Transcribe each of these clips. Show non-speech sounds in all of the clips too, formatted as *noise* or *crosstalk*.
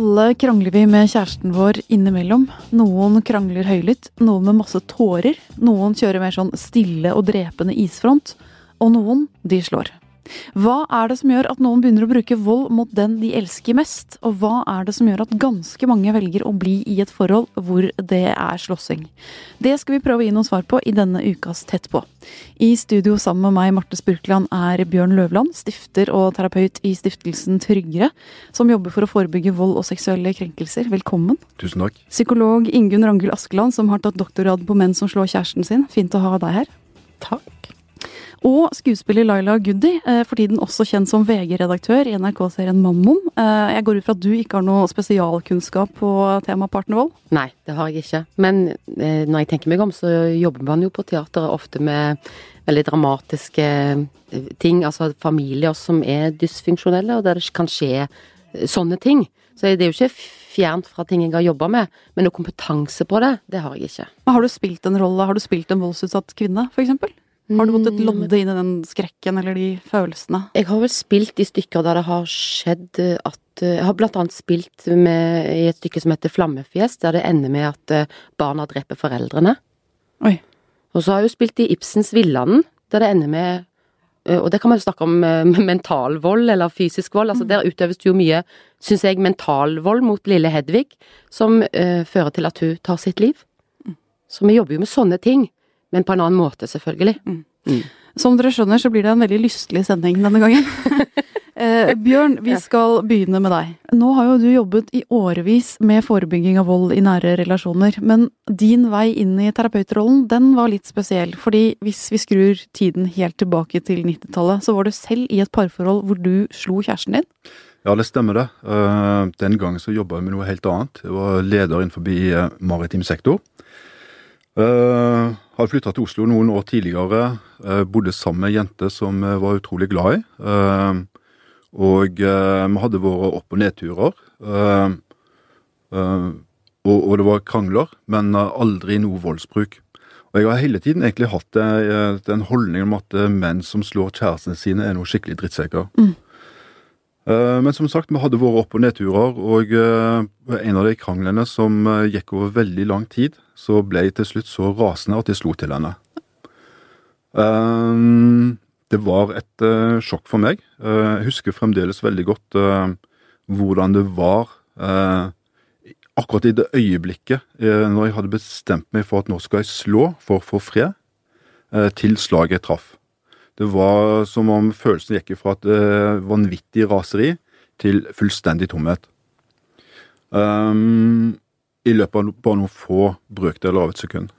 Alle krangler vi med kjæresten vår innimellom. Noen krangler høylytt, noen med masse tårer. Noen kjører mer sånn stille og drepende isfront. Og noen, de slår. Hva er det som gjør at noen begynner å bruke vold mot den de elsker mest? Og hva er det som gjør at ganske mange velger å bli i et forhold hvor det er slåssing? Det skal vi prøve å gi noen svar på i denne ukas Tett på. I studio sammen med meg, Marte Spurkland, er Bjørn Løvland, stifter og terapeut i stiftelsen Tryggere, som jobber for å forebygge vold og seksuelle krenkelser. Velkommen. Tusen takk. Psykolog Ingunn Rangul Askeland, som har tatt doktorgrad på menn som slår kjæresten sin. Fint å ha deg her. Takk. Og skuespiller Laila Goody, eh, for tiden også kjent som VG-redaktør i NRK-serien Mammon. Eh, jeg går ut fra at du ikke har noe spesialkunnskap på temaet partnervold? Nei, det har jeg ikke. Men eh, når jeg tenker meg om, så jobber man jo på teateret ofte med veldig dramatiske ting. Altså familier som er dysfunksjonelle, og der det kan skje sånne ting. Så det er jo ikke fjernt fra ting jeg har jobba med, men noe kompetanse på det, det har jeg ikke. Har du spilt en rolle, har du spilt en voldsutsatt kvinne, for eksempel? Har du måttet lodde inn i den skrekken eller de følelsene? Jeg har vel spilt i stykker der det har skjedd at Jeg har blant annet spilt med, i et stykke som heter Flammefjes, der det ender med at eh, barna dreper foreldrene. Oi. Og så har jeg jo spilt i Ibsens Villanden, der det ender med eh, og det kan man jo snakke om eh, *laughs* mental vold eller fysisk vold. altså mm. Der utøves det jo mye, syns jeg, mental vold mot lille Hedvig, som uh, fører til at hun tar sitt liv. Mm. Så vi jobber jo med sånne ting. Men på en annen måte, selvfølgelig. Mm. Mm. Som dere skjønner, så blir det en veldig lystelig sending denne gangen. *laughs* eh, Bjørn, vi skal begynne med deg. Nå har jo du jobbet i årevis med forebygging av vold i nære relasjoner. Men din vei inn i terapeutrollen, den var litt spesiell. Fordi hvis vi skrur tiden helt tilbake til 90-tallet, så var du selv i et parforhold hvor du slo kjæresten din? Ja, det stemmer det. Uh, den gangen så jobba jeg med noe helt annet. Jeg var leder innenfor uh, maritim sektor. Uh, hadde flytta til Oslo noen år tidligere. Uh, bodde sammen med ei jente som jeg var utrolig glad i. Og vi hadde våre opp- og nedturer. Og, og, det var krangler, men aldri noe voldsbruk. Og jeg har hele tiden egentlig hatt den holdningen om at menn som slår kjærestene sine, er noe skikkelig drittsekker. Mm. Eh, men som sagt, vi hadde våre opp- og nedturer, og eh, en av de kranglene som eh, gikk over veldig lang tid, så ble jeg til slutt så rasende at jeg slo til henne. Det var et sjokk for meg. Jeg husker fremdeles veldig godt hvordan det var akkurat i det øyeblikket når jeg hadde bestemt meg for at nå skal jeg slå for å få fred, til slaget jeg traff. Det var som om følelsen gikk fra et uh, vanvittig raseri til fullstendig tomhet. Um, I løpet av bare noen få brøkdeler av et sekund.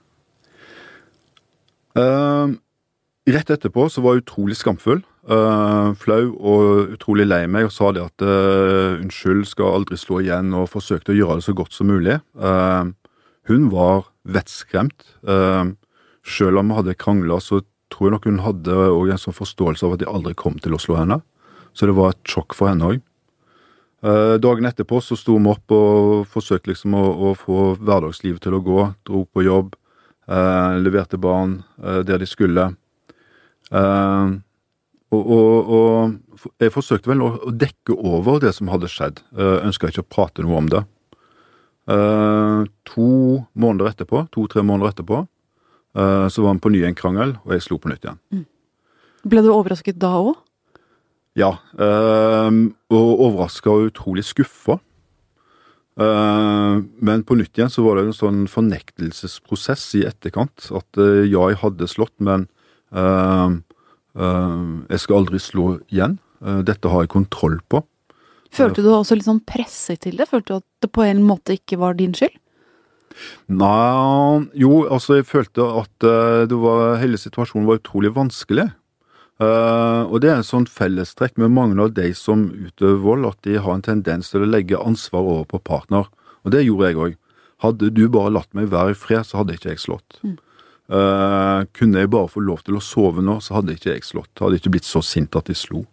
Um, rett etterpå så var jeg utrolig skamfull, uh, flau og utrolig lei meg og sa det at uh, unnskyld, skal aldri slå igjen, og forsøkte å gjøre det så godt som mulig. hun var vettskremt. selv om vi hadde krangla, så tror jeg nok hun hadde en sånn forståelse av at de aldri kom til å slå henne. Så det var et sjokk for henne òg. Eh, dagen etterpå så sto vi opp og forsøkte liksom å, å, få hverdagslivet til å gå. Dro på jobb, eh, leverte barn eh, der de skulle. Eh, og, og, og, jeg forsøkte vel å, å, dekke over det som hadde skjedd. Eh, Ønska ikke å prate noe om det. Eh, to måneder etterpå, to-tre måneder etterpå, så var han på ny en krangel, og jeg slo på nytt igjen. Mm. Ble du overrasket da òg? Ja, ehm, og overraska og utrolig skuffa. Eh, men på nytt igjen så var det en sånn fornektelsesprosess i etterkant. At eh, ja, jeg hadde slått, men ehm, jeg skal aldri slå igjen. Dette har jeg kontroll på. Følte du også litt sånn presset til det? Følte du at det på en måte ikke var din skyld? Nei Jo, altså, jeg følte at uh, det var, hele situasjonen var utrolig vanskelig. Uh, og det er en sånn fellestrekk med mange av de som utøver vold, at de har en tendens til å legge ansvar over på partner. Og det gjorde jeg òg. Hadde du bare latt meg være i fred, så hadde ikke jeg slått. Mm. Uh, kunne jeg bare få lov til å sove nå, så hadde ikke jeg slått. Hadde ikke blitt så sint at jeg slo.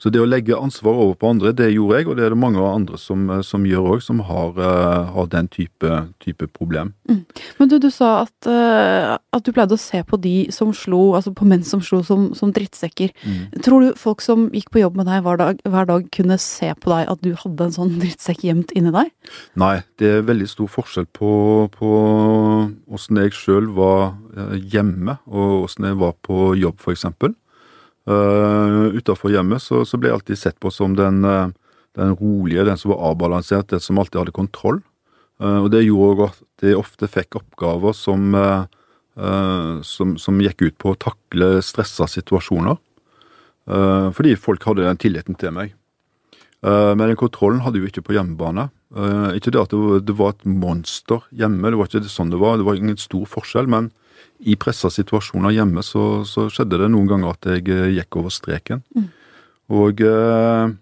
Så det å legge ansvar over på andre, det gjorde jeg, og det er det mange andre som, som gjør òg, som har, uh, har den type, type problem. Mm. Men du, du sa at, uh, at, du pleide å se på de som slo, altså på menn som slo som, som drittsekker. Mm. Tror du folk som gikk på jobb med deg hver dag, hver dag, kunne se på deg at du hadde en sånn drittsekk gjemt inni deg? Nei, det er veldig stor forskjell på, på åssen jeg sjøl var eh, hjemme, og åssen jeg var på jobb, f.eks. Uh, eh, Utafor hjemmet så, så, ble jeg alltid sett på som den, uh, den, rolige, den som var avbalansert, den som alltid hadde kontroll. Uh, og Det gjorde at jeg ofte fikk oppgaver som, som, som, gikk ut på å takle stressa situasjoner. fordi folk hadde den tilliten til meg. men den kontrollen hadde jeg jo ikke på hjemmebane. ikke det at det var, det var, et monster hjemme, det var ikke sånn det var. Det var ingen stor forskjell. men i pressa situasjoner hjemme så, så, skjedde det noen ganger at jeg eh, gikk over streken. Mm. Og eh,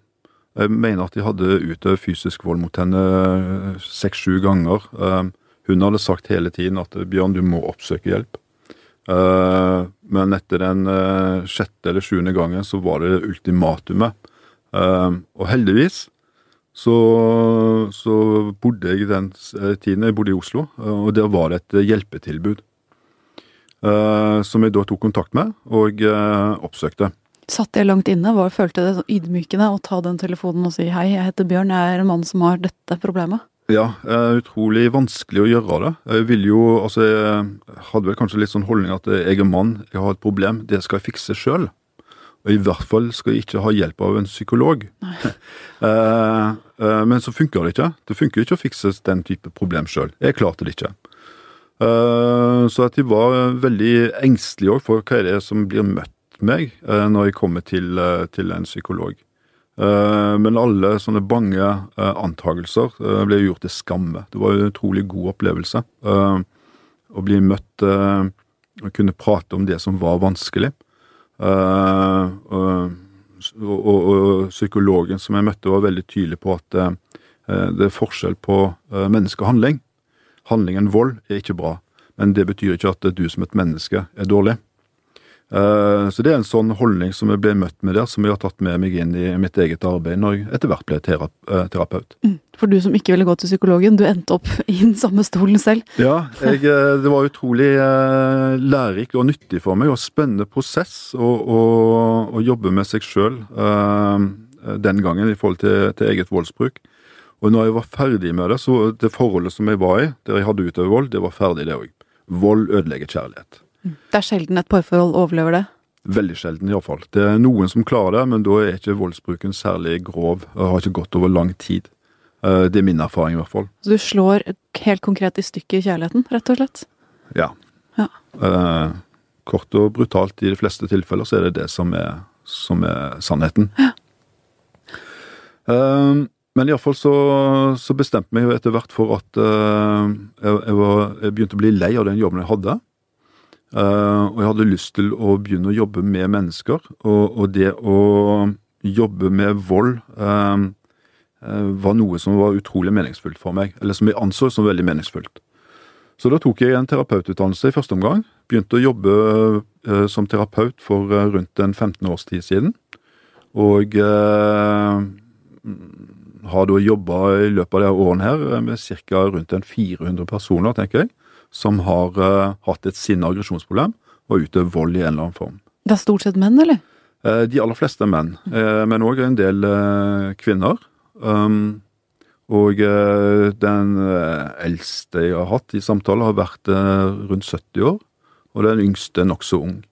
jeg mener at de hadde utøvd fysisk vold mot henne eh, seks-sju ganger. Eh, hun hadde sagt hele tiden at Bjørn, du må oppsøke hjelp. Eh, men etter den eh, sjette eller sjuende gangen så var det ultimatumet. og heldigvis så, så, bodde jeg den tiden jeg bodde i Oslo, og der var det et hjelpetilbud. Uh, som jeg da tok kontakt med og uh, oppsøkte. Satt det langt inne? Var, følte det ydmykende å ta den telefonen og si hei, jeg heter Bjørn, jeg er en mann som har dette problemet? Ja, uh, utrolig vanskelig å gjøre det. Jeg ville jo, altså jeg hadde vel kanskje litt sånn holdning at jeg er mann, jeg har et problem, det skal jeg fikse sjøl. Og i hvert fall skal jeg ikke ha hjelp av en psykolog. *laughs* men så funker det ikke. Det funker ikke å fikse den type problem sjøl. Jeg klarte det ikke. Eh, så jeg var veldig engstelig òg for hva er det som blir møtt meg eh, når jeg kommer til, eh, til en psykolog. Men alle sånne bange antagelser ble gjort til skamme. Det var en utrolig god opplevelse å bli møtt og kunne prate om det som var vanskelig. Og, og, og psykologen som jeg møtte, var veldig tydelig på at det er forskjell på menneskehandling Handlingen vold er ikke bra, men det betyr ikke at du som et menneske er dårlig. Eh, så det er en sånn holdning som jeg ble møtt med der, som jeg har tatt med meg inn i mitt eget arbeid når jeg etter hvert ble eh, terapeut. Mm. For du som ikke ville gå til psykologen, du endte opp *laughs* i den samme stolen selv. Ja, jeg, eh, det var utrolig lærerikt og nyttig for meg, og spennende prosess å, jobbe med seg sjøl den gangen i forhold til, til eget voldsbruk. Og når jeg var ferdig med det, så det forholdet som jeg var i, der jeg hadde utøvd vold, det var ferdig, det òg. Vold ødelegger kjærlighet. Mm. Det er sjelden et parforhold overlever det? Veldig sjelden, iallfall. Det er noen som klarer det, men da er ikke voldsbruken særlig grov. og har ikke gått over lang tid. Eh, det er min erfaring, i hvert fall. Så du slår helt konkret i stykker kjærligheten, rett og slett? Ja. ja. Eh, kort og brutalt i de fleste tilfeller så er det det som er, som er sannheten. Ja. Um, men iallfall så, så bestemte jeg meg etter hvert for at uh, jeg, jeg, var, jeg, begynte å bli lei av den jobben jeg hadde. Uh, og jeg hadde lyst til å begynne å jobbe med mennesker. Og, og det å jobbe med vold uh, var noe som var utrolig meningsfullt for meg. Eller som jeg anså som veldig meningsfullt. Så da tok jeg en terapeututdannelse i første omgang. Begynte å jobbe som terapeut for rundt en 15 års tid siden. Og har da jobba i løpet av de årene her med ca. rundt en 400 personer, tenker jeg, som har uh, hatt et sinne- og aggresjonsproblem og utøvd vold i en eller annen form. Det er stort sett menn, eller? Uh, de aller fleste er menn, uh, men òg en del kvinner. Um, og den eldste jeg har hatt i samtale, har vært rundt 70 år, og den yngste nokså ung.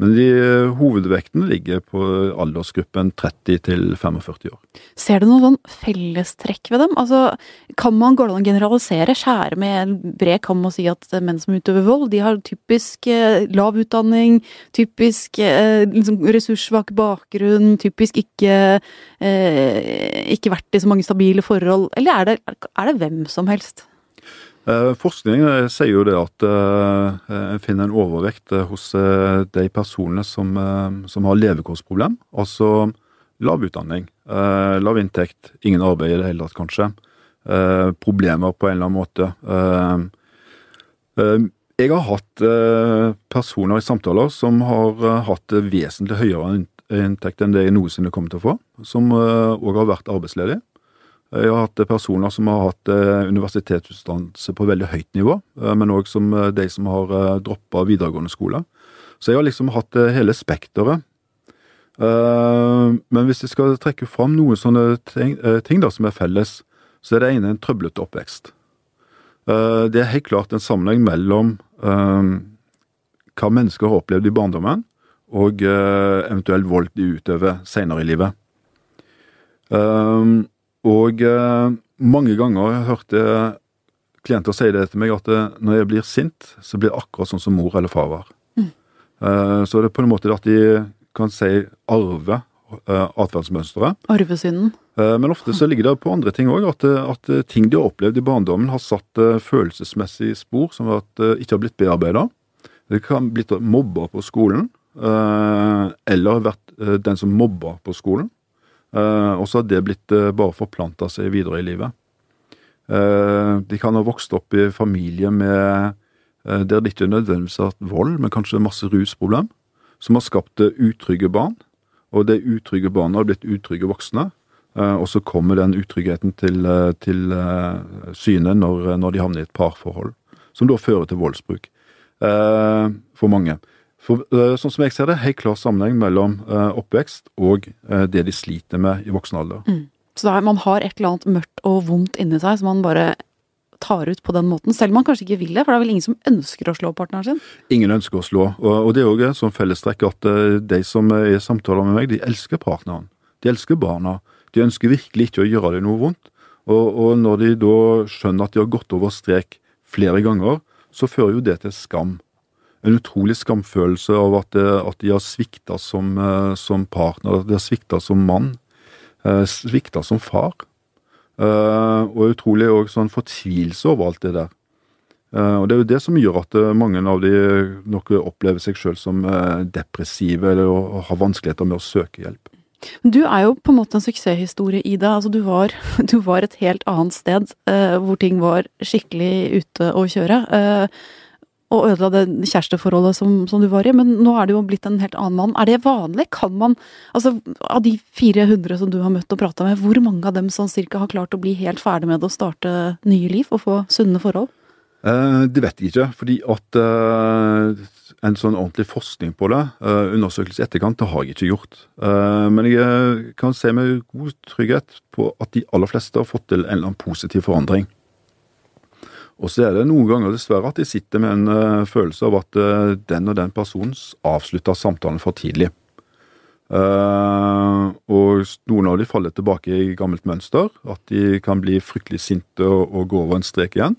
Men de, eh, hovedvekten ligger på aldersgruppen 30 til 45 år. Ser du noen sånn fellestrekk ved dem? Altså, kan man gå an å generalisere, skjære med en bred kam og si at menn som utøver vold, de har typisk eh, lav utdanning, typisk eh, liksom, ressurssvak bakgrunn, typisk ikke, eh, ikke vært i så mange stabile forhold, eller er det, er det hvem som helst? Eh, forskning eh, sier jo det at en eh, finner en overvekt hos de personene som, som har levekårsproblem. Altså lav utdanning, lav inntekt, ingen arbeid i det hele tatt, kanskje. Problemer på en eller annen måte. Jeg har hatt personer i samtaler som har hatt vesentlig høyere inntekt enn det jeg noensinne kommer til å få, som òg har vært arbeidsledig. Jeg har hatt personer som har hatt universitetsutdannelse på veldig høyt nivå, men òg som de som har droppa videregående skole. Så jeg har liksom hatt hele spekteret. Men hvis jeg skal trekke fram noen sånne ting, ting da som er felles, så er det ene en trøblete oppvekst. Det er helt klart en sammenheng mellom hva mennesker har opplevd i barndommen, og eventuell vold de utøver senere i livet. Og eh, mange ganger har jeg hørt klienter si det til meg, at uh, når jeg blir sint, så blir det akkurat sånn som mor eller far var. Mm. så det er på en måte at de kan si arve eh, atferdsmønsteret. Arvesynden. men ofte så ligger det på andre ting òg, at, at, ting de har opplevd i barndommen, har satt følelsesmessige spor som at, ikke har blitt bearbeida. Det kan blitt mobba på skolen, eh, eller vært eh, den som mobba på skolen. Eh, og så har det blitt bare forplanta seg videre i livet. De kan ha vokst opp i familie med der det ikke nødvendigvis har vært vold, men kanskje masse rusproblem, som har skapt utrygge barn. Og de utrygge barna har blitt utrygge voksne. Og så kommer den utryggheten til, til syne når, når, de havner i et parforhold, som da fører til voldsbruk. Eh, for mange. For, eh, sånn som jeg ser det, helt klar sammenheng mellom eh, oppvekst og det de sliter med i voksen alder. Mm. Så da, man har et eller annet mørkt og vondt inni seg som man bare tar ut på den måten, selv om man kanskje ikke vil det, for det er vel ingen som ønsker å slå partneren sin? Ingen ønsker å slå, og, og det er òg et sånn fellestrekk at de som er i samtaler med meg, de elsker partneren. De elsker barna. De ønsker virkelig ikke å gjøre dem noe vondt. Og, og når de da skjønner at de har gått over strek flere ganger, så fører jo det til skam. En utrolig skamfølelse av at, at de har svikta som, eh, som, partner, at de har svikta som mann, eh, svikta som far. Eh, og utrolig òg sånn fortvilelse over alt det der. Og Det er jo det som gjør at mange av de nok opplever seg sjøl som depressive eller har vanskeligheter med å søke hjelp. Du er jo på en måte en suksesshistorie Ida. Altså, du, var, *laughs* du var et helt annet sted eh, hvor ting var skikkelig ute å kjøre. Uh, og ødela det kjæresteforholdet som, som, du var i, men nå er du jo blitt en helt annen mann. Er det vanlig? Kan man Altså, av de 400 som du har møtt og prata med, hvor mange av dem sånn cirka har klart å bli helt ferdig med det og starte nye liv og få sunne forhold? Eh, det vet jeg ikke, fordi at en sånn ordentlig forskning på det, eh, undersøkelse i etterkant, det har jeg ikke gjort. Uh, men jeg eh, kan se med god trygghet på at de aller fleste har fått til en eller annen positiv forandring. Og så er det noen ganger dessverre at de sitter med en uh, følelse av at den og den personen avslutta samtalen for tidlig. og noen av de faller tilbake i gammelt mønster, at de kan bli fryktelig sinte og, og gå over en strek igjen.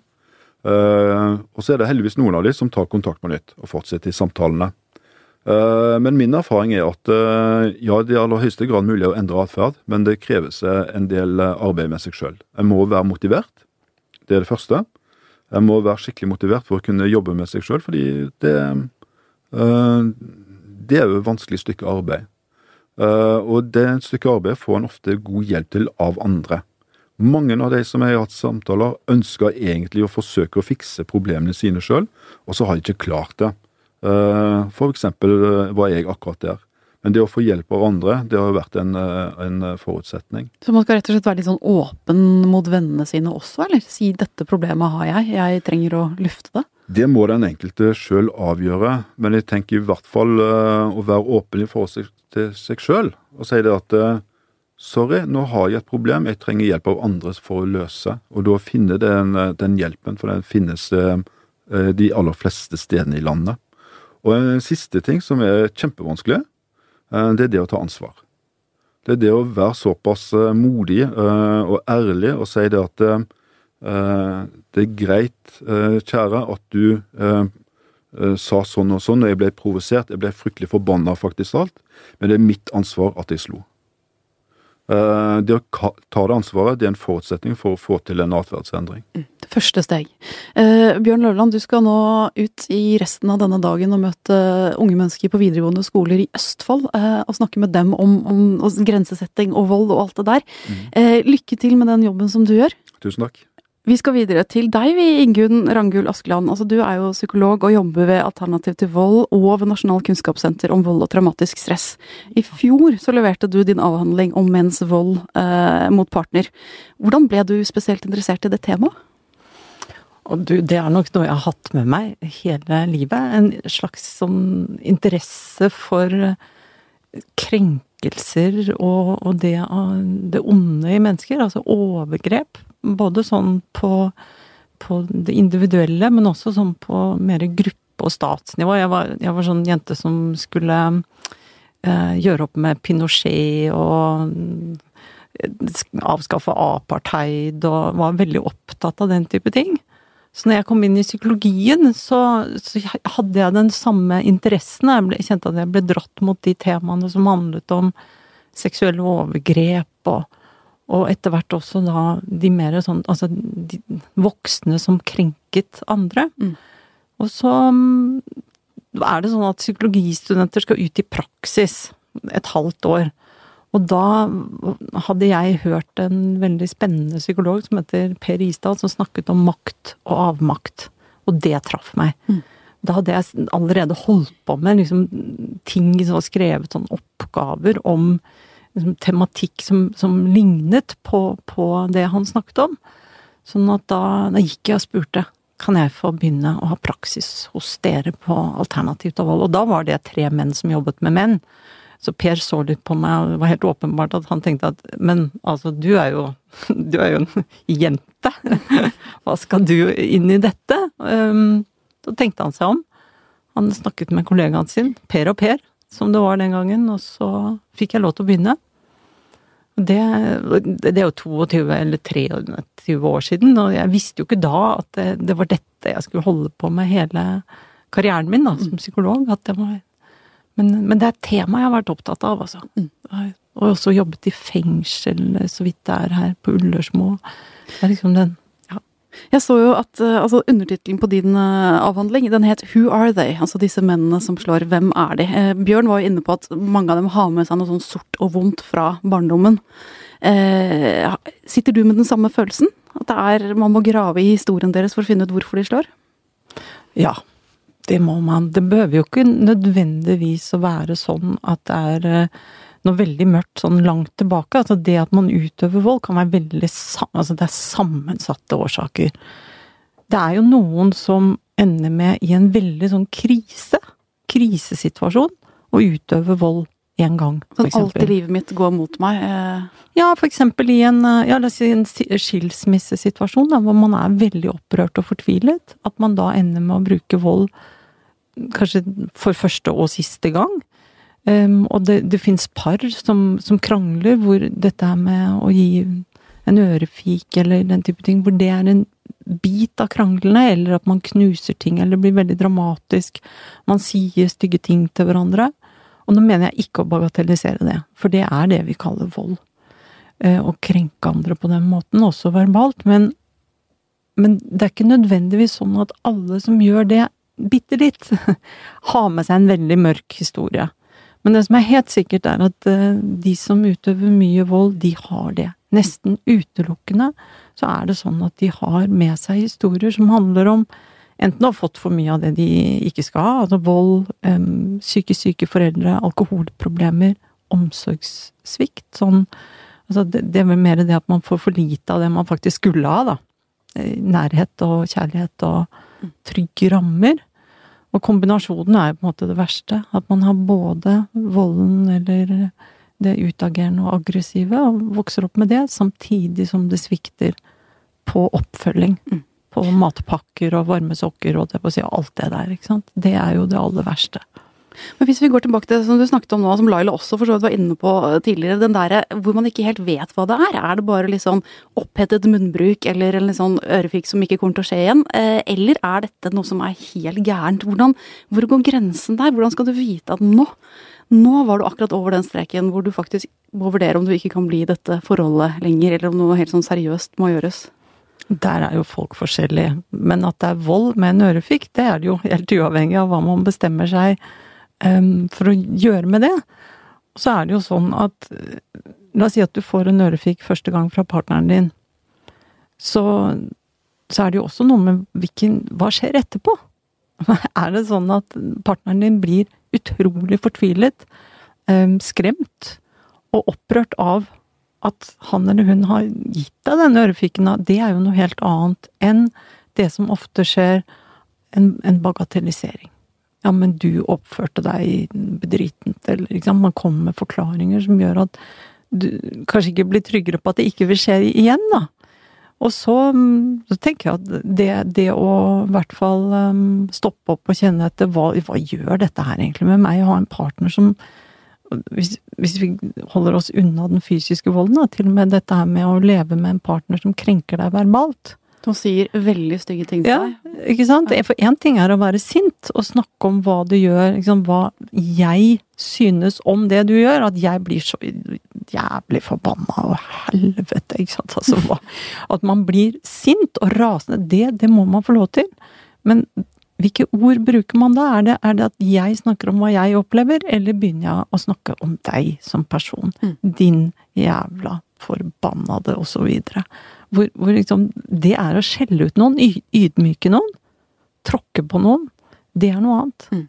Uh, og så er det heldigvis noen av de som tar kontakt med nytt og fortsetter i samtalene. Uh, men min erfaring er at uh, ja, det er i aller høyeste grad mulig å endre atferd, men det kreves en del arbeid med seg sjøl. Jeg må være motivert, det er det første. Jeg må være skikkelig motivert for å kunne jobbe med seg sjøl, fordi det, det er jo et vanskelig stykke arbeid. og det stykket arbeid får en ofte god hjelp til av andre. Mange av de som jeg har hatt samtaler, ønsker egentlig å forsøke å fikse problemene sine sjøl, og så har de ikke klart det. Eh, for eksempel eh, var jeg akkurat der. Men det å få hjelp av andre, det har jo vært en, eh, en, forutsetning. Så man skal rett og slett være litt sånn åpen mot vennene sine også, eller? Si 'dette problemet har jeg, jeg trenger å lufte det'? Det må den enkelte sjøl avgjøre, men jeg tenker i hvert fall å være åpen i forhold til seg sjøl og si det at Sorry, nå har jeg et problem, jeg trenger hjelp av andre for å løse. Og da finne den, den hjelpen, for den finnes eh, eh, de aller fleste stedene i landet. Og en siste ting som er kjempevanskelig, eh, det er det å ta ansvar. Det er det å være såpass eh, modig eh, og ærlig og si det at eh, det er greit, kjære, at du sa sånn og sånn, og jeg ble provosert, jeg ble fryktelig forbanna faktisk alt, men det er mitt ansvar at jeg slo. Eh, det å ta det ansvaret det er en forutsetning for å få til en atferdsendring. Mm, første steg. Eh, Bjørn Løvland, du skal nå ut i resten av denne dagen og møte unge mennesker på videregående skoler i Østfold eh, og snakke med dem om, om, om grensesetting og vold og alt det der. Mm. Eh, lykke til med den jobben som du gjør. Tusen takk. Vi skal videre til deg, vi, Ingunn Rangul Askeland. Altså, du er jo psykolog og jobber ved Alternativ til vold og ved Nasjonal kunnskapssenter om vold og traumatisk stress. I fjor så leverte du din avhandling om menns vold eh, mot partner. Hvordan ble du spesielt interessert i det temaet? Og du, det er nok noe jeg har hatt med meg hele livet. En slags sånn interesse for krenkelser og, og det, det onde i mennesker. Altså overgrep både sånn på, på det individuelle, men også sånn på mer gruppe- og statsnivå. Jeg var, jeg var sånn jente som skulle eh, gjøre opp med Pinochet og eh, avskaffe apartheid og var veldig opptatt av den type ting. Så når jeg kom inn i psykologien, så, så hadde jeg den samme interessen. Jeg, ble, jeg kjente at jeg ble dratt mot de temaene som handlet om seksuelle overgrep og og etter hvert også da de mer sånn Altså de voksne som krenket andre. Mm. Og så mm, er det sånn at psykologistudenter skal ut i praksis et halvt år. Og da hadde jeg hørt en veldig spennende psykolog som heter Per Isdal, som snakket om makt og avmakt. Og det traff meg. Mm. Da hadde jeg allerede holdt på med liksom, ting, skrevet sånn oppgaver om liksom, tematikk som, som lignet på, på, det han snakket om. Sånn at da, da gikk jeg og spurte kan jeg få begynne å ha praksis hos dere på Alternativt av vold. Og da var det tre menn som jobbet med menn. Så Per så litt på meg, og det var helt åpenbart at han tenkte at men altså, du er jo, *laughs* du er jo en *laughs* jente. *laughs* Hva skal du inn i dette? Um, så tenkte han seg om. Han snakket med kollegaen sin, Per og Per, som det var den gangen, og så fikk jeg lov til å begynne. Det, det er jo 22 eller 23 år siden, og jeg visste jo ikke da at det, det, var dette jeg skulle holde på med hele karrieren min da, som psykolog. Var, men, men, det er et tema jeg har vært opptatt av, altså. Mm. Og også jobbet i fengsel, så vidt det er her på Ullersmo. Det er liksom den jeg så jo at uh, altså undertittelen på din uh, avhandling, den het Who are they? Altså disse mennene som slår, hvem er de? Eh, Bjørn var jo inne på at mange av dem har med seg noe sånn sort og vondt fra barndommen. sitter du med den samme følelsen? At er, man må grave i historien deres for å finne ut hvorfor de slår? Ja, det må man. Det behøver jo ikke nødvendigvis å være sånn at det er noe veldig mørkt sånn langt tilbake. Altså det at man utøver vold kan være veldig Altså det er sammensatte årsaker. Det er jo noen som ender med i en veldig sånn krise, krisesituasjon, å utøve vold en gang. for Sånn alt i livet mitt går mot meg? Eh. Ja, for eksempel i en, ja, si en skilsmissesituasjon da, hvor man er veldig opprørt og fortvilet. At man da ender med å bruke vold kanskje for første og siste gang. Um, og det, det fins par som, som, krangler hvor dette her med å gi en ørefik eller den type ting, hvor det er en bit av kranglene, eller at man knuser ting, eller blir veldig dramatisk. Man sier stygge ting til hverandre. Og nå mener jeg ikke å bagatellisere det, for det er det vi kaller vold. Uh, å krenke andre på den måten, også verbalt. Men, men det er ikke nødvendigvis sånn at alle som gjør det bitte litt, *laughs* har med seg en veldig mørk historie. Men det som er helt sikkert, er at eh, de som utøver mye vold, de har det. Nesten utelukkende så er det sånn at de har med seg historier som handler om enten å ha fått for mye av det de ikke skal ha, altså vold, psykisk syke foreldre, alkoholproblemer, omsorgssvikt. Sånn Altså det, det er vel mer det at man får for lite av det man faktisk skulle ha, da. Eh, nærhet og kjærlighet og trygge rammer. Og kombinasjonen er jo på en måte det verste. At man har både volden eller det utagerende og aggressive, og vokser opp med det, samtidig som det svikter på oppfølging. Mm. På matpakker og varme sokker og det si alt det der, ikke sant. Det er jo det aller verste. Men hvis vi går tilbake til det som du snakket om nå, som Laila også for så vidt var inne på eh, tidligere, den derre hvor man ikke helt vet hva det er. Er det bare litt sånn opphetet munnbruk eller en litt sånn ørefik som ikke kommer til å skje igjen? Eh, eller er dette noe som er helt gærent? Hvordan, hvor går grensen der? Hvordan skal du vite at nå nå var du akkurat over den streken hvor du faktisk må vurdere om du ikke kan bli i dette forholdet lenger, eller om noe helt sånn seriøst må gjøres. Der er jo folk forskjellige. Men at det er vold med en ørefik, det er det jo helt uavhengig av hva man bestemmer seg um, for å gjøre med det. Så er det jo sånn at La oss si at du får en ørefik første gang fra partneren din. Så så er det jo også noe med hvilken Hva skjer etterpå? *laughs* Er det sånn at partneren din blir utrolig fortvilet, eh, skremt og opprørt av at han eller hun har gitt deg denne ørefiken? Det er jo noe helt annet enn det som ofte skjer, en, en bagatellisering. Ja, men du oppførte deg bedritent, eller ikke. Man kommer med forklaringer som gjør at du kanskje ikke blir tryggere på at det ikke vil skje igjen, da. Og så, mm, så tenker jeg at det, det å i hvert fall um, stoppe opp og kjenne etter hva, hva gjør dette her egentlig med meg, å ha en partner som hvis, hvis, vi holder oss unna den fysiske volden, da, til og med dette her med å leve med en partner som krenker deg verbalt, som sier veldig stygge ting til ja, deg. ikke sant? For én ting er å være sint og snakke om hva du gjør, liksom, hva jeg synes om det du gjør. At jeg blir så jævlig forbanna og helvete, ikke sant. Altså, at man blir sint og rasende, det, det må man få lov til. Men hvilke ord bruker man da? Er det, er det, at jeg snakker om hva jeg opplever, eller begynner jeg å snakke om deg som person? Mm. Din jævla forbannede, og så videre. Hvor, hvor liksom Det er å skjelle ut noen, ydmyke noen, tråkke på noen. Det er noe annet. Mm.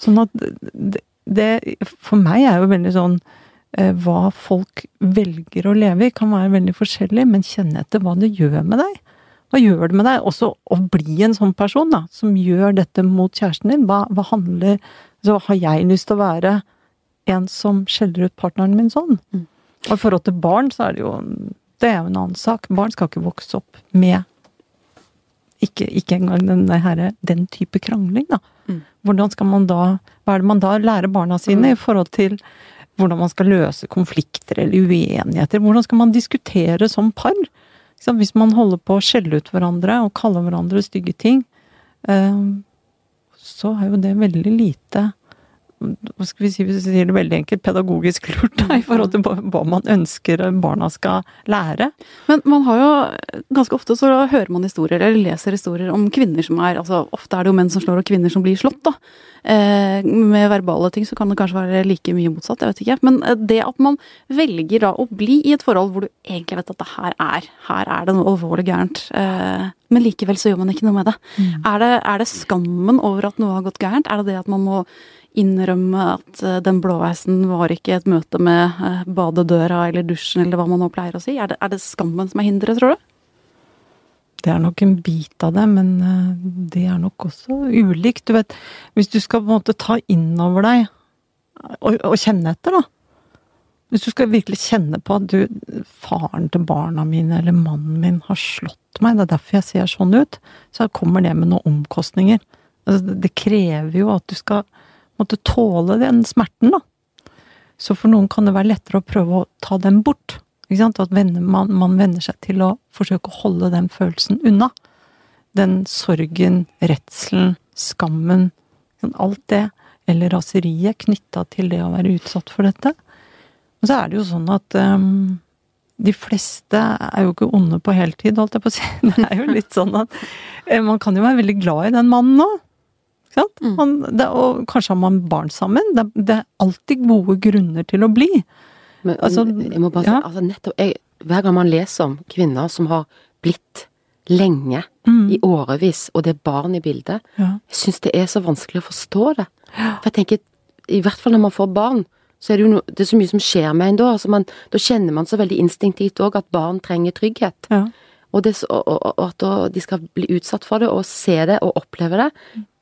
Sånn at det, det For meg er jo veldig sånn eh, Hva folk velger å leve i, kan være veldig forskjellig, men kjenne etter hva det gjør med deg. Hva gjør det med deg også å bli en sånn person, da, som gjør dette mot kjæresten din? Hva, hva handler Så har jeg lyst til å være en som skjeller ut partneren min sånn? Mm. Og i forhold til barn, så er det jo Det er jo en annen sak. Barn skal ikke vokse opp med ikke, ikke engang den, her, den type krangling, da. Mm. Hvordan skal man da Hva er det man da lærer barna sine Mm. i forhold til hvordan man skal løse konflikter eller uenigheter? Hvordan skal man diskutere som par? Hvis man holder på å skjelle ut hverandre og kalle hverandre stygge ting, eh, så er jo det veldig lite hva skal vi si, hvis vi sier det veldig enkelt, pedagogisk lurt da, i forhold til hva man ønsker barna skal lære. Men man har jo ganske ofte så hører man historier, eller leser historier om kvinner som er altså Ofte er det jo menn som slår, og kvinner som blir slått, da. Eh, med verbale ting så kan det kanskje være like mye motsatt, jeg vet ikke. Men eh, det at man velger da å bli i et forhold hvor du egentlig vet at det her er Her er det noe alvorlig gærent. Eh, men likevel så gjør man ikke noe med det. Er det. Er det skammen over at noe har gått gærent? Er det det at man må innrømme at eh, den blåveisen var ikke et møte med eh, badedøra eller dusjen eller hva man nå pleier å si? Er det, er det skammen som er hinderet, tror du? Det er nok en bit av det, men eh, det er nok også ulikt. Du vet, hvis du skal på en måte ta inn over deg og, og kjenne etter, da. Hvis du skal virkelig kjenne på at du, faren til barna mine eller mannen min har slått meg, det er derfor jeg ser sånn ut, så kommer det med noen omkostninger. Altså, det krever jo at du skal måtte tåle den smerten, da. Så for noen kan det være lettere å prøve å ta den bort. At man, man venner seg til å forsøke å holde den følelsen unna. Den sorgen, redselen, skammen, alt det. Eller raseriet knytta til det å være utsatt for dette. Og så er det jo sånn at um, de fleste er jo ikke onde på heltid, holdt jeg på å si. *laughs* Det er jo litt sånn at eh, man kan jo være veldig glad i den mannen nå. Mm. Man, det, og kanskje har man barn sammen. Det, det er alltid gode grunner til å bli. Men Altså, jeg må bare si, ja. altså nettopp, jeg, Hver gang man leser om kvinner som har blitt lenge, Mm. i årevis, og det er barn i bildet, Ja. jeg syns det er så vanskelig å forstå det. For jeg tenker, i hvert fall når man får barn, så er det jo no, det er så mye som skjer med en da. Altså man, da kjenner man så veldig instinktivt òg at barn trenger trygghet. Ja. Og, det, og, og, og at de skal bli utsatt for det, og se det og oppleve det.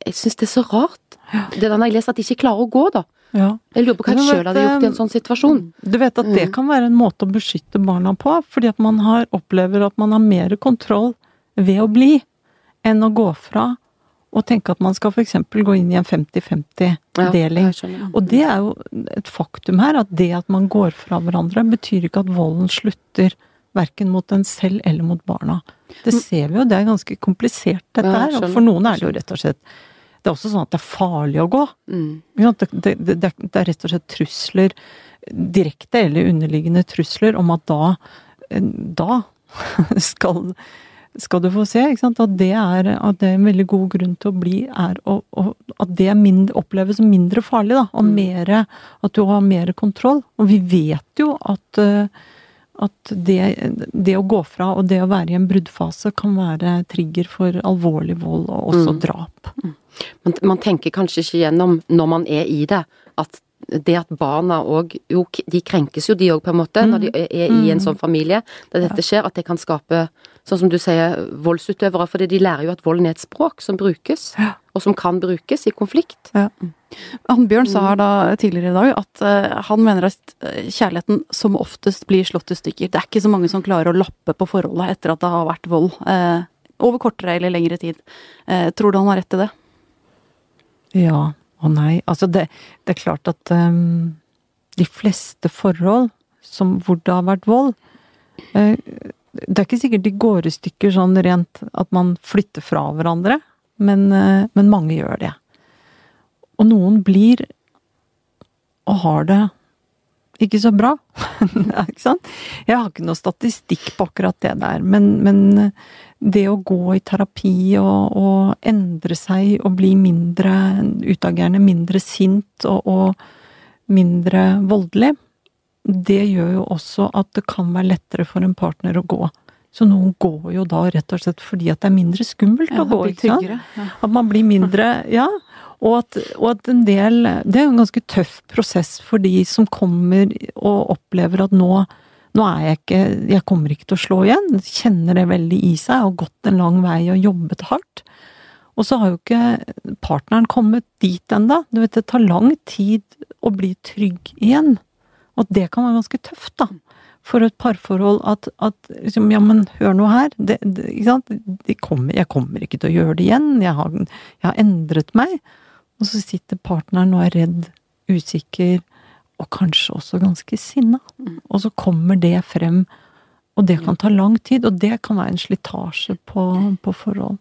Jeg syns det er så rart. Det er da når jeg leser at de ikke klarer å gå, da. ja. Jeg lurer på hva jeg sjøl hadde gjort i en sånn situasjon. Du vet at det Mm. kan være en måte å beskytte barna på, fordi at man har, opplever at man har mer kontroll ved å bli, enn å gå fra og tenke at man skal f.eks. gå inn i en 50-50-deling. Ja. Og det er jo et faktum her, at det at man går fra hverandre, betyr ikke at volden slutter verken mot en selv eller mot barna. Det ser vi jo, det er ganske komplisert dette Ja, her. Og for noen er det jo rett og slett Det er også sånn at det er farlig å gå. Mm. Det, det, det, det er rett og slett trusler, direkte eller underliggende trusler, om at da Da *laughs* skal, skal du få se, ikke sant. At det er, at det er en veldig god grunn til å bli, er å, å, at det mindre, oppleves som mindre farlig, da. Og Mm. mere At du har mer kontroll. Og vi vet jo at, eh, At det, det å gå fra og det å være i en bruddfase kan være trigger for alvorlig vold og også Mm. drap. Man, man tenker kanskje ikke gjennom når man er i det, at det at barna òg Jo, de krenkes jo de òg, på en måte, når de er er i en sånn familie der dette skjer, at det kan skape, sånn som du sier, voldsutøvere. fordi de lærer jo at volden er et språk som brukes, Ja. og som kan brukes i konflikt. Han Bjørn sa her da tidligere i dag at eh, han mener at eh, kjærligheten som oftest blir slått i stykker. Det er ikke så mange som klarer å lappe på forholdet etter at det har vært vold. eh, over kortere eller lengre tid. Tror du han har rett i det? Ja og nei. Altså, det, det er klart at um, de fleste forhold som, hvor det har vært vold uh, Det er ikke sikkert de går i stykker sånn rent at man flytter fra hverandre, men, uh, men mange gjør det. Og noen blir og har det ikke så bra. *laughs* Ikke sant? Jeg har ikke noe statistikk på akkurat det der, men, men det å gå i terapi og, og endre seg og bli mindre utagerende, mindre sint og, og mindre voldelig, det gjør jo også at det kan være lettere for en partner å gå. Så noen går jo da rett og slett fordi at det er mindre skummelt å gå. ikke sant? Ja. At man blir mindre Ja. Og at, og at en del Det er jo en ganske tøff prosess for de som kommer og opplever at nå nå er jeg ikke Jeg kommer ikke til å slå igjen. Kjenner det veldig i seg. Har gått en lang vei og jobbet hardt. Og så har jo ikke partneren kommet dit vet, det tar lang tid å bli trygg igjen. Og det kan være ganske tøft, da. For et parforhold at, at liksom, Ja, men hør nå her. Det, det, ikke sant? De kommer, jeg kommer ikke til å gjøre det igjen. Jeg har, jeg har endret meg. Og så sitter partneren og er redd, usikker, og kanskje også ganske sinna. Og så kommer det frem, og det kan ta lang tid, og det kan være en slitasje på, på forhold.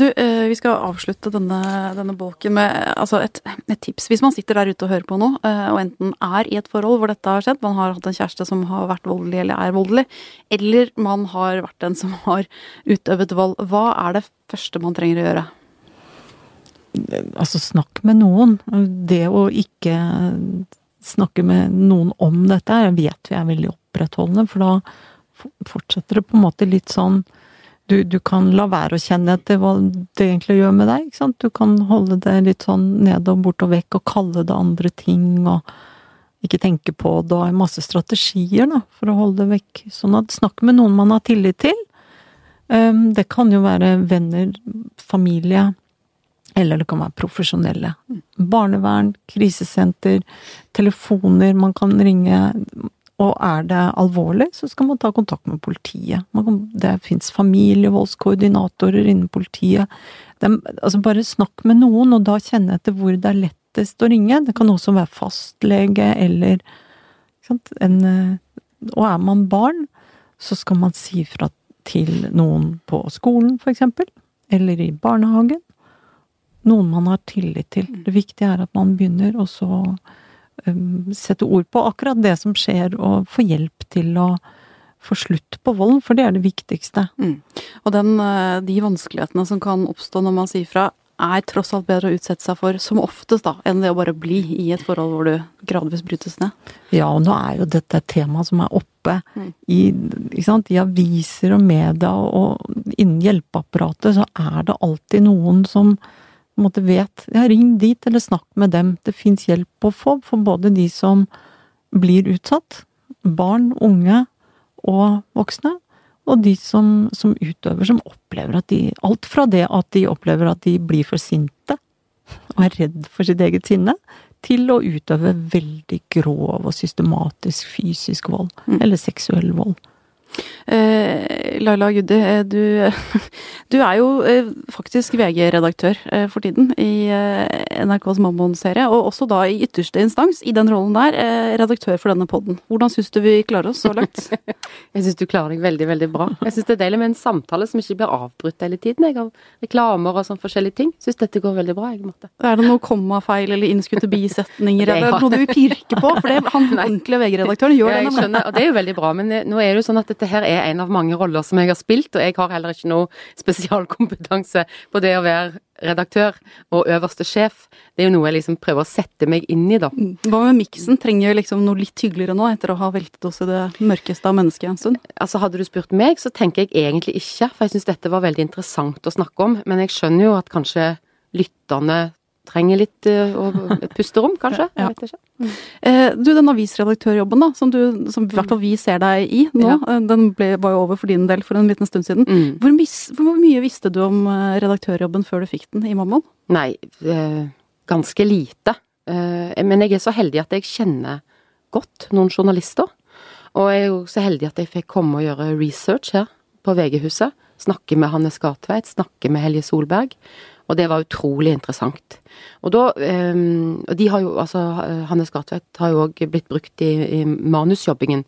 Du, eh, vi skal avslutte denne, denne bolken med altså et, et tips. Hvis man sitter der ute og hører på noe, eh, og enten er i et forhold hvor dette har skjedd, man har hatt en kjæreste som har vært voldelig eller er voldelig, eller man har vært den som har utøvet vold, hva er det første man trenger å gjøre? Altså, snakk med noen. Det å ikke snakke med noen om dette, jeg vet vi er veldig opprettholdende, for da fortsetter det på en måte litt sånn du, du kan la være å kjenne etter hva det egentlig gjør med deg, ikke sant. Du kan holde det litt sånn nede og bort og vekk, og kalle det andre ting, og ikke tenke på det, og masse strategier, da, for å holde det vekk. Sånn at snakk med noen man har tillit til. Um, Det kan jo være venner, familie, eller det kan være profesjonelle. Barnevern, krisesenter, telefoner man kan ringe. Og er det alvorlig, så skal man ta kontakt med politiet. Kan, det fins familievoldskoordinatorer innen politiet. Det, altså bare snakk med noen, og da kjenne etter hvor det er lettest å ringe. Det kan også være fastlege eller sant? En, Og er man barn, så skal man si fra til noen på skolen, for eksempel. Eller i barnehagen. Noen man har tillit til. Det viktige er at man begynner, å så um, sette ord på akkurat det som skjer, og få hjelp til å få slutt på volden, for det er det viktigste. Og den, eh, de vanskelighetene som kan oppstå når man sier fra, er tross alt bedre å utsette seg for, som oftest, da, enn det å bare bli i et forhold hvor du gradvis brytes ned. Ja, og nå er jo dette et tema som er oppe Mm. i, sant, i aviser og media, og innen hjelpeapparatet så er det alltid noen som på en måte vet Ja, ring dit, eller snakk med dem. Det fins hjelp å få for både de som blir utsatt, barn, unge og voksne, og de som, som utøver, som opplever at de Alt fra det at de opplever at de blir for sinte og er redd for sitt eget sinne, til å utøve veldig grov og systematisk fysisk vold, Mm. eller seksuell vold. Eh, Laila Guddi, eh, du, *laughs* du er jo eh, faktisk VG-redaktør for tiden i NRKs Mammon-serie, og også da i ytterste instans, i den rollen der, redaktør for denne podden. Hvordan syns du vi klarer oss så langt? *laughs* Jeg syns du klarer deg veldig, veldig bra. Jeg syns det er deilig med en samtale som ikke blir avbrutt hele tiden, jeg, av reklamer og sånn forskjellige ting. Syns dette går veldig bra, jeg, Marte. Er det noe kommafeil eller innskutte bisetninger, *laughs* eller noe du vil pirke på? For det, han ordentlige VG-redaktøren gjør Ja, det jeg skjønner, og det er jo veldig bra, men nå er det jo sånn at dette her er en av mange roller som jeg har spilt, og jeg har heller ikke noe spesialkompetanse på det å være redaktør og øverste sjef. Det er jo noe jeg liksom prøver å sette meg inn i, da. Mm. Hva med miksen? Trenger jo liksom noe litt hyggeligere nå, etter å ha veltet oss i det mørkeste av mennesket en stund? Altså Hadde du spurt meg, så tenker jeg egentlig ikke, for jeg syns dette var veldig interessant å snakke om. Men jeg skjønner jo at kanskje lytterne trenger litt uh, *laughs* pusterom, kanskje. Ja. Jeg vet ikke. Eh, du, den avisredaktørjobben da, som, du, som i hvert fall vi ser deg i nå, Ja. eh, den ble, var jo over for din del for en liten stund siden. Mm. Hvor, mis, hvor mye visste du om eh, redaktørjobben før du fikk den i Mammon? Nei, eh, ganske lite. Eh, men jeg er så heldig at jeg kjenner godt noen journalister. Og jeg er jo så heldig at jeg fikk komme og gjøre research her på VG-huset. Snakke med Hanne Skartveit, snakke med Helje Solberg. Og det var utrolig interessant. Og da eh, Og de har jo, altså Hanne Skartveit har jo òg blitt brukt i, i manusjobbingen.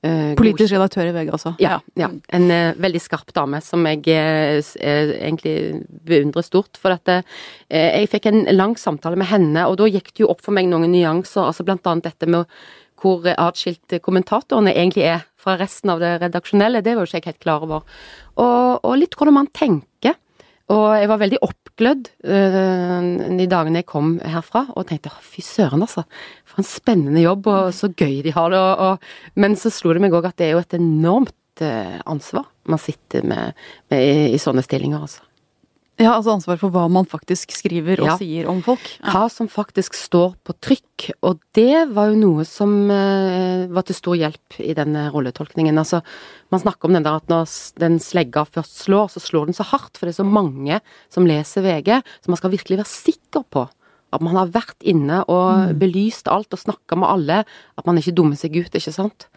Eh, Politisk redaktør i VG, altså. ja, ja. En uh, veldig skarp dame som jeg uh, egentlig beundrer stort. For at uh, jeg fikk en lang samtale med henne, og da gikk det jo opp for meg noen nyanser. altså Blant annet dette med hvor atskilt kommentatorene egentlig er fra resten av det redaksjonelle. Det var jo ikke jeg helt klar over. Og, og litt hvordan man tenker. Og jeg var veldig oppglødd øh, de dagene jeg kom herfra, og tenkte fy søren, altså. For en spennende jobb, og så gøy de har det. Og, og, men så slo det meg òg at det er jo et enormt øh, ansvar man sitter med, med i, i sånne stillinger, altså. Ja, altså ansvar for hva man faktisk skriver og Ja. sier om folk. Ja. Hva som faktisk står på trykk. Og det var jo noe som eh, var til stor hjelp i denne rolletolkningen. Altså, man snakker om den der at når den slegga først slår, så slår den så hardt, for det er så mange som leser VG, så man skal virkelig være sikker på at man har vært inne og belyst alt og snakka med alle, at man ikke dummer seg ut, ikke sant.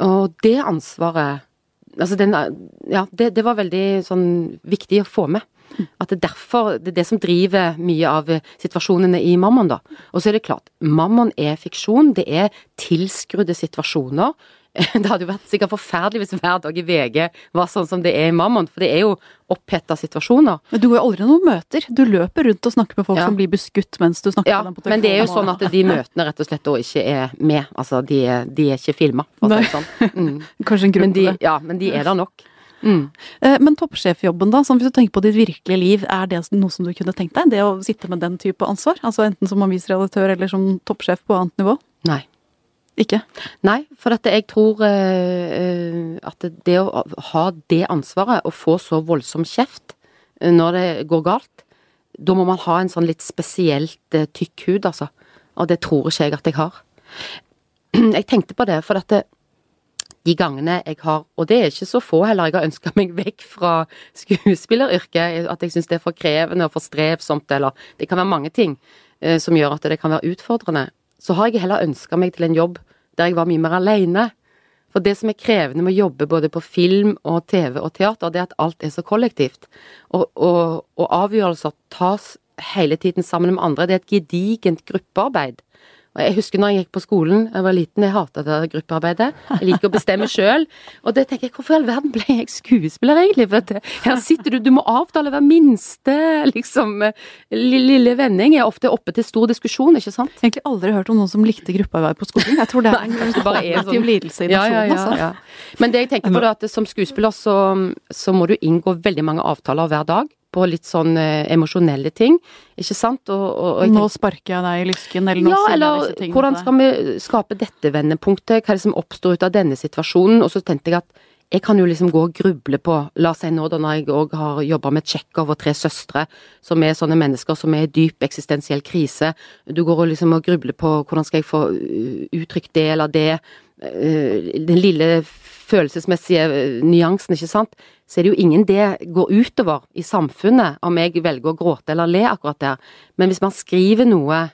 Og det ansvaret Altså den, ja, det, det var veldig sånn viktig å få med. At det er derfor Det er det som driver mye av eh, situasjonene i Mammon, da. Og så er det klart, Mammon er fiksjon. Det er tilskrudde situasjoner. *laughs* Det hadde jo vært sikkert forferdelig hvis hver dag i VG var sånn som det er i Mammon, for det er jo oppheta situasjoner. Men du går jo aldri noen møter. Du løper rundt og snakker med folk Ja. som blir beskutt mens du snakker Ja, med dem på telefonen. men det er jo sånn at de møtene rett og slett da ikke er med. Altså, de de er ikke filma, for å si det sånn. Mm. *laughs* Kanskje en grunn til det. ja, men de er der nok. Mm. Eh, Men toppsjefjobben, da, sånn hvis du tenker på ditt virkelige liv, er det noe som du kunne tenkt deg? Det å sitte med den type ansvar? Altså enten som avisredaktør eller som toppsjef på annet nivå? Nei. Ikke? Nei, for at jeg tror eh, eh, at det å ha det ansvaret, og få så voldsom kjeft når det går galt, da må man ha en sånn litt spesielt tykk hud, altså. Og det tror ikke jeg at jeg har. *clears throat* Jeg tenkte på det, for at det, de gangene jeg har, og det er ikke så få heller, jeg har ønska meg vekk fra skuespilleryrket, at jeg syns det er for krevende og for strevsomt, eller det kan være mange ting eh, som gjør at det kan være utfordrende, så har jeg heller ønska meg til en jobb der jeg var mye mer aleine. For det som er krevende med å jobbe både på film og TV og teater, det er at alt er så kollektivt. Og, og, og avgjørelser tas hele tiden sammen med andre. Det er et gedigent gruppearbeid. Og Jeg husker når jeg gikk på skolen, jeg var liten, jeg hata det gruppearbeidet. Jeg liker å bestemme sjøl. Og det tenker jeg, hvorfor i all verden ble jeg skuespiller, egentlig? For her sitter du, du må avtale hver minste liksom lille, vending. Jeg er ofte oppe til stor diskusjon, ikke sant? Jeg har egentlig aldri hørt om noen som likte gruppearbeid på skolen. Jeg tror det er en det bare en kognitiv sånn. lidelse i nasjonen, altså. ja. Men det jeg tenker på er at som skuespiller så, så må du inngå veldig mange avtaler hver dag på litt sånn eh, emosjonelle ting, ikke sant? Og, og, og jeg Nå sparker jeg deg i lysken, eller nå ja, sier jeg eller disse tingene hvordan skal vi skape dette vendepunktet, hva er det som oppstår ut av denne situasjonen? Og så tenkte jeg at jeg kan jo liksom gå og gruble på, la oss si nå da når jeg òg har jobba med Tsjekhov og tre søstre, som er sånne mennesker som er i dyp eksistensiell krise, du går og liksom og grubler på hvordan skal jeg få uh, uttrykt det eller det, uh, den lille følelsesmessige uh, nyansen, ikke sant, så er det jo ingen det går utover i samfunnet om jeg velger å gråte eller le akkurat der, men hvis man skriver noe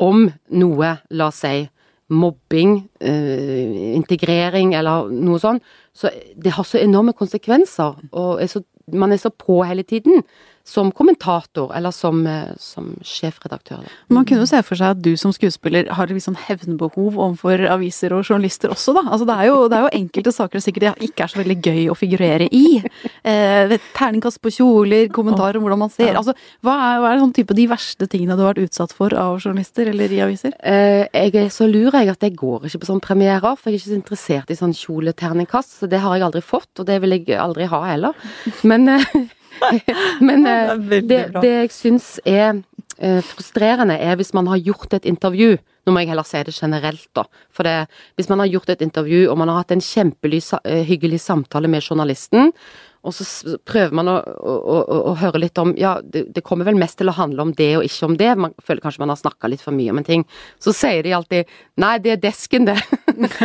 om noe, la oss si, mobbing, eh, integrering eller noe sånt, så det har så enorme konsekvenser, og er så, man er så på hele tiden. Som kommentator, eller som, eh, som sjefredaktør. Man kunne jo se for seg at du som skuespiller har et sånn hevnbehov overfor aviser og journalister også, da. Altså det er jo, det er jo enkelte saker det sikkert ikke er så veldig gøy å figurere i. Eh, terningkast på kjoler, kommentarer om hvordan man ser. Altså, hva er, hva er sånn type de verste tingene du har vært utsatt for av journalister eller i aviser? Eh, jeg er så lur jeg at jeg går ikke på sånne premierer, for jeg er ikke så interessert i sånn kjoleterningkast. Så det har jeg aldri fått, og det vil jeg aldri ha heller. Men eh, *laughs* *laughs* Men Det eh, det, det jeg syns er eh, frustrerende, er hvis man har gjort et intervju. Nå må jeg heller si det generelt, da. For det, hvis man har gjort et intervju, og man har hatt en kjempehyggelig samtale med journalisten, og så prøver man å, å, å, å høre litt om Ja, det, det kommer vel mest til å handle om det og ikke om det. Man føler kanskje man har snakka litt for mye om en ting. Så sier de alltid Nei, det er desken, det.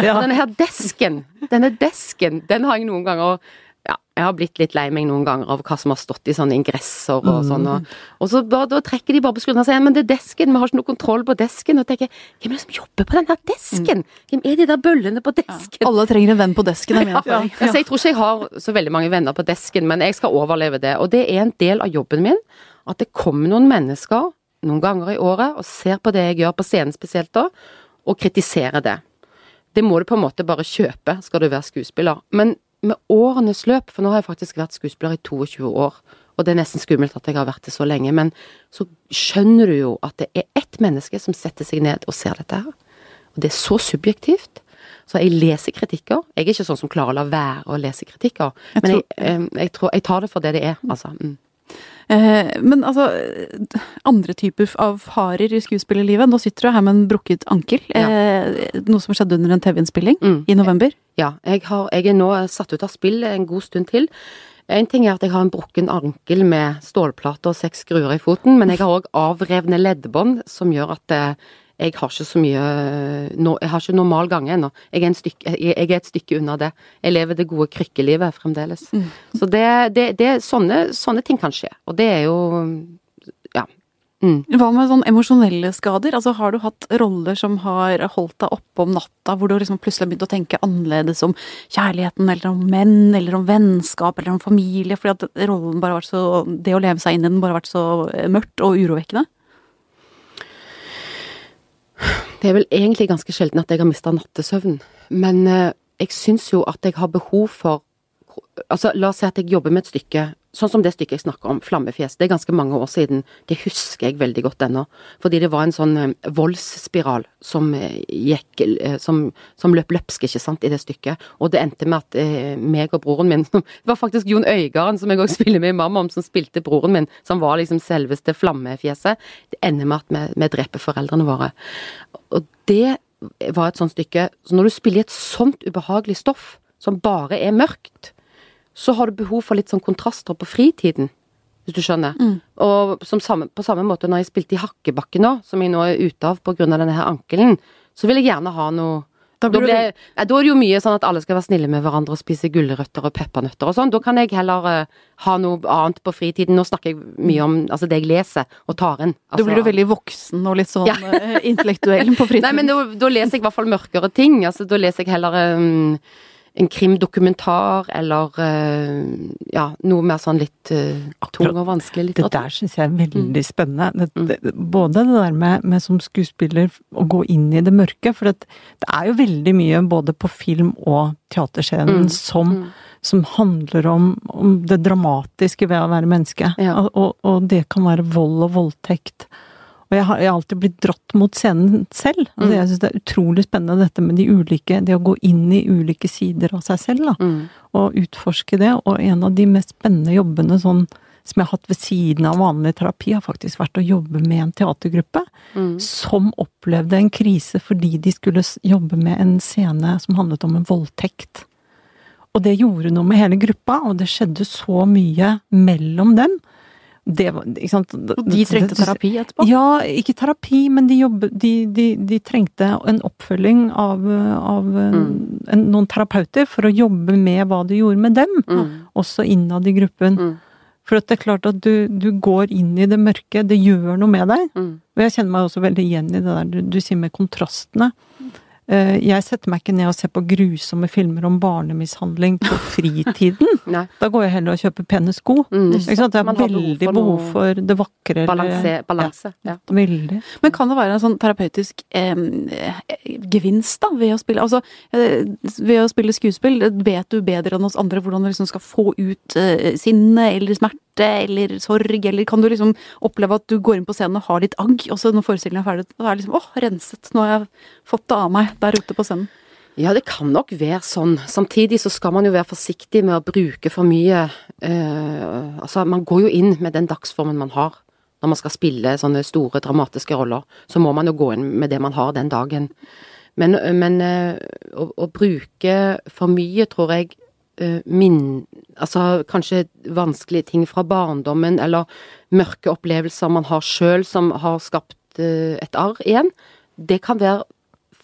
Ja. *laughs* Denne her desken, denne desken, den har jeg noen ganger ja, jeg har blitt litt lei meg noen ganger av hva som har stått i sånne ingresser og sånn. Og, og så bare, da trekker de bare på skuldrene og sier men det er desken, vi har ikke noe kontroll på desken. Og tenker hvem er det som jobber på den der desken? Hvem er de der bøllene på desken? Alle trenger en venn på desken, er min *laughs* Ja, ja. altså, jeg tror ikke jeg har så veldig mange venner på desken, men jeg skal overleve det. Og det er en del av jobben min at det kommer noen mennesker noen ganger i året og ser på det jeg gjør på scenen spesielt da, og kritiserer det. Det må du på en måte bare kjøpe, skal du være skuespiller. Men med årenes løp, for nå har jeg faktisk vært skuespiller i 22 år, og det er nesten skummelt at jeg har vært det så lenge, men så skjønner du jo at det er ett menneske som setter seg ned og ser dette her. Og det er så subjektivt. Så jeg leser kritikker. Jeg er ikke sånn som klarer å la være å lese kritikker. Jeg men jeg, tror- eh, jeg, tror, jeg tar det for det det er, altså. Mm. Eh, men altså, andre typer av farer i skuespillerlivet. Nå sitter du her med en brukket ankel. Ja. noe som skjedde under en TV-innspilling Mm. i november. Ja, jeg, har, jeg er nå satt ut av spill en god stund til. En ting er at jeg har en brukken ankel med stålplater og seks skruer i foten, men jeg har òg avrevne leddbånd som gjør at eh, jeg har ikke så mye no, Jeg har ikke normal gange ennå. Jeg, jeg, er et stykke unna det. Jeg lever det gode krykkelivet fremdeles. Så det, det, det sånne, sånne ting kan skje. Og det er jo Ja. Mm. Hva med sånn emosjonelle skader? Altså, Har du hatt roller som har holdt deg oppe om natta, hvor du liksom plutselig har begynt å tenke annerledes om kjærligheten, eller om menn, eller om vennskap, eller om familie, fordi at rollen bare har vært så Det å leve seg inn i den bare har vært så eh, mørkt og urovekkende? Det er vel egentlig ganske sjelden at jeg har mista nattesøvn, men eh, jeg syns jo at jeg har behov for Altså, la oss si at jeg jobber med et stykke, sånn som det stykket jeg snakker om, 'Flammefjes'. Det er ganske mange år siden. Det husker jeg veldig godt ennå. Fordi det var en sånn eh, voldsspiral som eh, gikk eh, som, som løp løpsk, ikke sant, i det stykket. Og det endte med at meg og broren min *laughs* Det var faktisk Jon Øigarden, som jeg òg spiller med i Mamma om, som spilte broren min, som var liksom selveste flammefjeset. Det ender med at vi, vi dreper foreldrene våre. Og det var et sånt stykke Så når du spiller i et sånt ubehagelig stoff, som bare er mørkt, så har du behov for litt sånn kontraster på fritiden. Hvis du skjønner. Og som samme, på samme måte når jeg spilte i Hakkebakken nå, som jeg nå er ute av pga. denne her ankelen, så vil jeg gjerne ha noe Da da, nei, da er det jo mye sånn at alle skal være snille med hverandre og spise gulrøtter og peppernøtter og sånn. Da kan jeg heller uh, ha noe annet på fritiden. Nå snakker jeg mye om altså, det jeg leser og tar inn. Da Altså, blir du veldig voksen og litt sånn Ja. eh, intellektuell på fritiden. *laughs* Nei, men da, da leser jeg i hvert fall mørkere ting. Altså, da leser jeg heller um, en krimdokumentar, eller uh, ja, noe mer sånn litt uh, tung og vanskelig Det der syns jeg er veldig spennende. Det, det, både det der med, med som skuespiller å gå inn i det mørke, for det, det er jo veldig mye både på film og teaterscenen Mm. som, Mm. som handler om, om det dramatiske ved å være menneske. Ja. Og, og, og det kan være vold og voldtekt. Og jeg har, jeg har alltid blitt dratt mot scenen selv. Altså, Mm. Jeg syns det er utrolig spennende dette med de ulike Det å gå inn i ulike sider av seg selv, da Mm. og utforske det. Og en av de mest spennende jobbene sånn, som jeg har hatt ved siden av vanlig terapi, har faktisk vært å jobbe med en teatergruppe Mm. som opplevde en krise fordi de skulle jobbe med en scene som handlet om en voldtekt. Og det gjorde noe med hele gruppa, og det skjedde så mye mellom dem. Det var? De trengte terapi etterpå? Ja, ikke terapi, men de, jobbet, de, de, de trengte en oppfølging av, av Mm. en, noen terapeuter for å jobbe med hva det gjorde med dem, Mm. også innad i gruppen. Mm. For det er klart at du, du går inn i det mørke, det gjør noe med deg. Mm. Og jeg kjenner meg også veldig igjen i det der du, du sier med kontrastene. Eh, Jeg setter meg ikke ned og ser på grusomme filmer om barnemishandling på fritiden. *laughs* Da går jeg heller og kjøper pene sko. Mm. Ikke sant? Det er Man har behov veldig for behov for det vakre. Balanse. balanse ja. Ja, veldig. Men kan det være en sånn terapeutisk eh, gevinst da, ved å spille Altså, eh, ved å spille skuespill, vet du bedre enn oss andre hvordan du liksom skal få ut eh, sinne eller smerte eller sorg, eller kan du liksom oppleve at du går inn på scenen og har litt agg, og så når forestillingen er ferdig, da er det liksom åh, renset, nå har jeg fått det av meg der ute på scenen. Ja, det kan nok være sånn. Samtidig så skal man jo være forsiktig med å bruke for mye eh, Altså, man går jo inn med den dagsformen man har. Når man skal spille sånne store, dramatiske roller, så må man jo gå inn med det man har den dagen. Men, men eh, å, å bruke for mye, tror jeg eh, min, altså kanskje vanskelige ting fra barndommen, eller mørke opplevelser man har sjøl som har skapt eh, et arr igjen, det kan være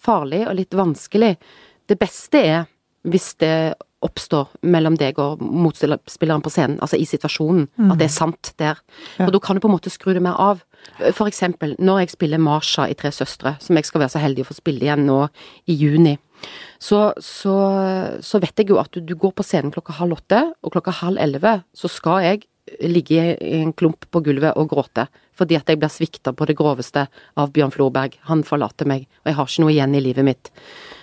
farlig og litt vanskelig. Det beste er hvis det oppstår mellom deg og motspilleren på scenen, altså i situasjonen, at det er sant der. Ja. For da kan du på en måte skru det mer av. For eksempel, når jeg spiller Marsha i Tre søstre, som jeg skal være så heldig å få spille igjen nå i juni, så, så, så vet jeg jo at du, du går på scenen klokka halv åtte, og klokka halv elleve så skal jeg ligge i en klump på gulvet og gråte, fordi at jeg blir svikta på det groveste av Bjørn Florberg. Han forlater meg, og jeg har ikke noe igjen i livet mitt.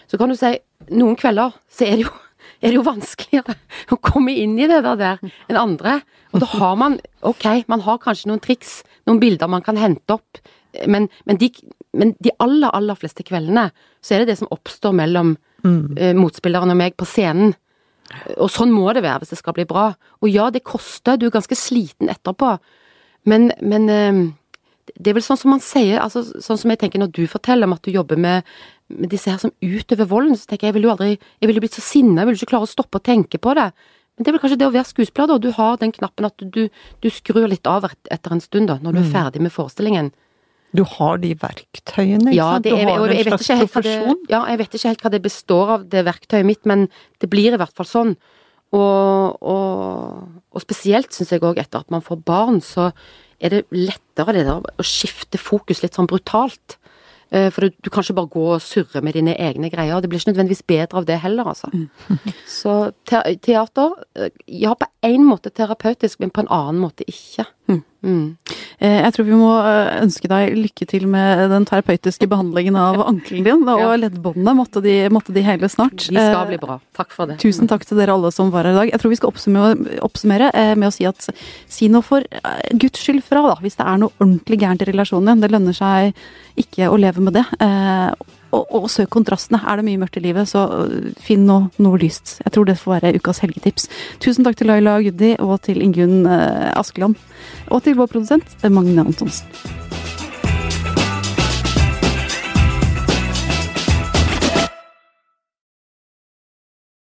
Så kan du si, noen kvelder så er det jo, *laughs* er det jo vanskeligere å komme inn i det der enn andre. Og da har man, ok, man har kanskje noen triks, noen bilder man kan hente opp, men, men, de, men de aller, aller fleste kveldene så er det det som oppstår mellom eh, motspilleren og meg på scenen. Og sånn må det være hvis det skal bli bra. Og ja, det koster, du er ganske sliten etterpå, men, men eh, det er vel sånn som man sier, altså sånn som jeg tenker når du forteller om at du jobber med, med disse her som utøver volden, så tenker jeg jeg ville jo aldri, jeg ville blitt så sinna, jeg ville ikke klare å stoppe å tenke på det. Men det er vel kanskje det å være skuespiller, da. Du har den knappen at du, du skrur litt av et- etter en stund, da, når du er ferdig med forestillingen. Du har de verktøyene, ikke Ja, sant? Du har en slags det, profesjon. ja, jeg vet ikke helt hva det består av, det verktøyet mitt, men det blir i hvert fall sånn. Og, og, og spesielt syns jeg òg etter at man får barn, så er det lettere det der å skifte fokus litt sånn brutalt. Eh, For du, du kan ikke bare gå og surre med dine egne greier. Det blir ikke nødvendigvis bedre av det heller, altså. *laughs* Så te teater, eh, ja på en måte terapeutisk, men på en annen måte ikke. Mm. Eh, Jeg tror vi må eh, ønske deg lykke til med den terapeutiske behandlingen av ankelen din, og Ja. leddbåndene. Måtte de, måtte de hele snart. De skal Eh, bli bra. Takk for det. Tusen takk til dere alle som var her i dag. Jeg tror vi skal oppsummere, oppsummere med å si at si noe for guds skyld fra, da, hvis det er noe ordentlig gærent i relasjonen din. Det lønner seg ikke å leve med det. Og, og søk kontrastene. Er det mye mørkt i livet, så øh, finn noe, noe lyst. Jeg tror det får være ukas helgetips. Tusen takk til Laila Guddi og til Ingunn eh, Askeland. Og til vår produsent Magne Antonsen.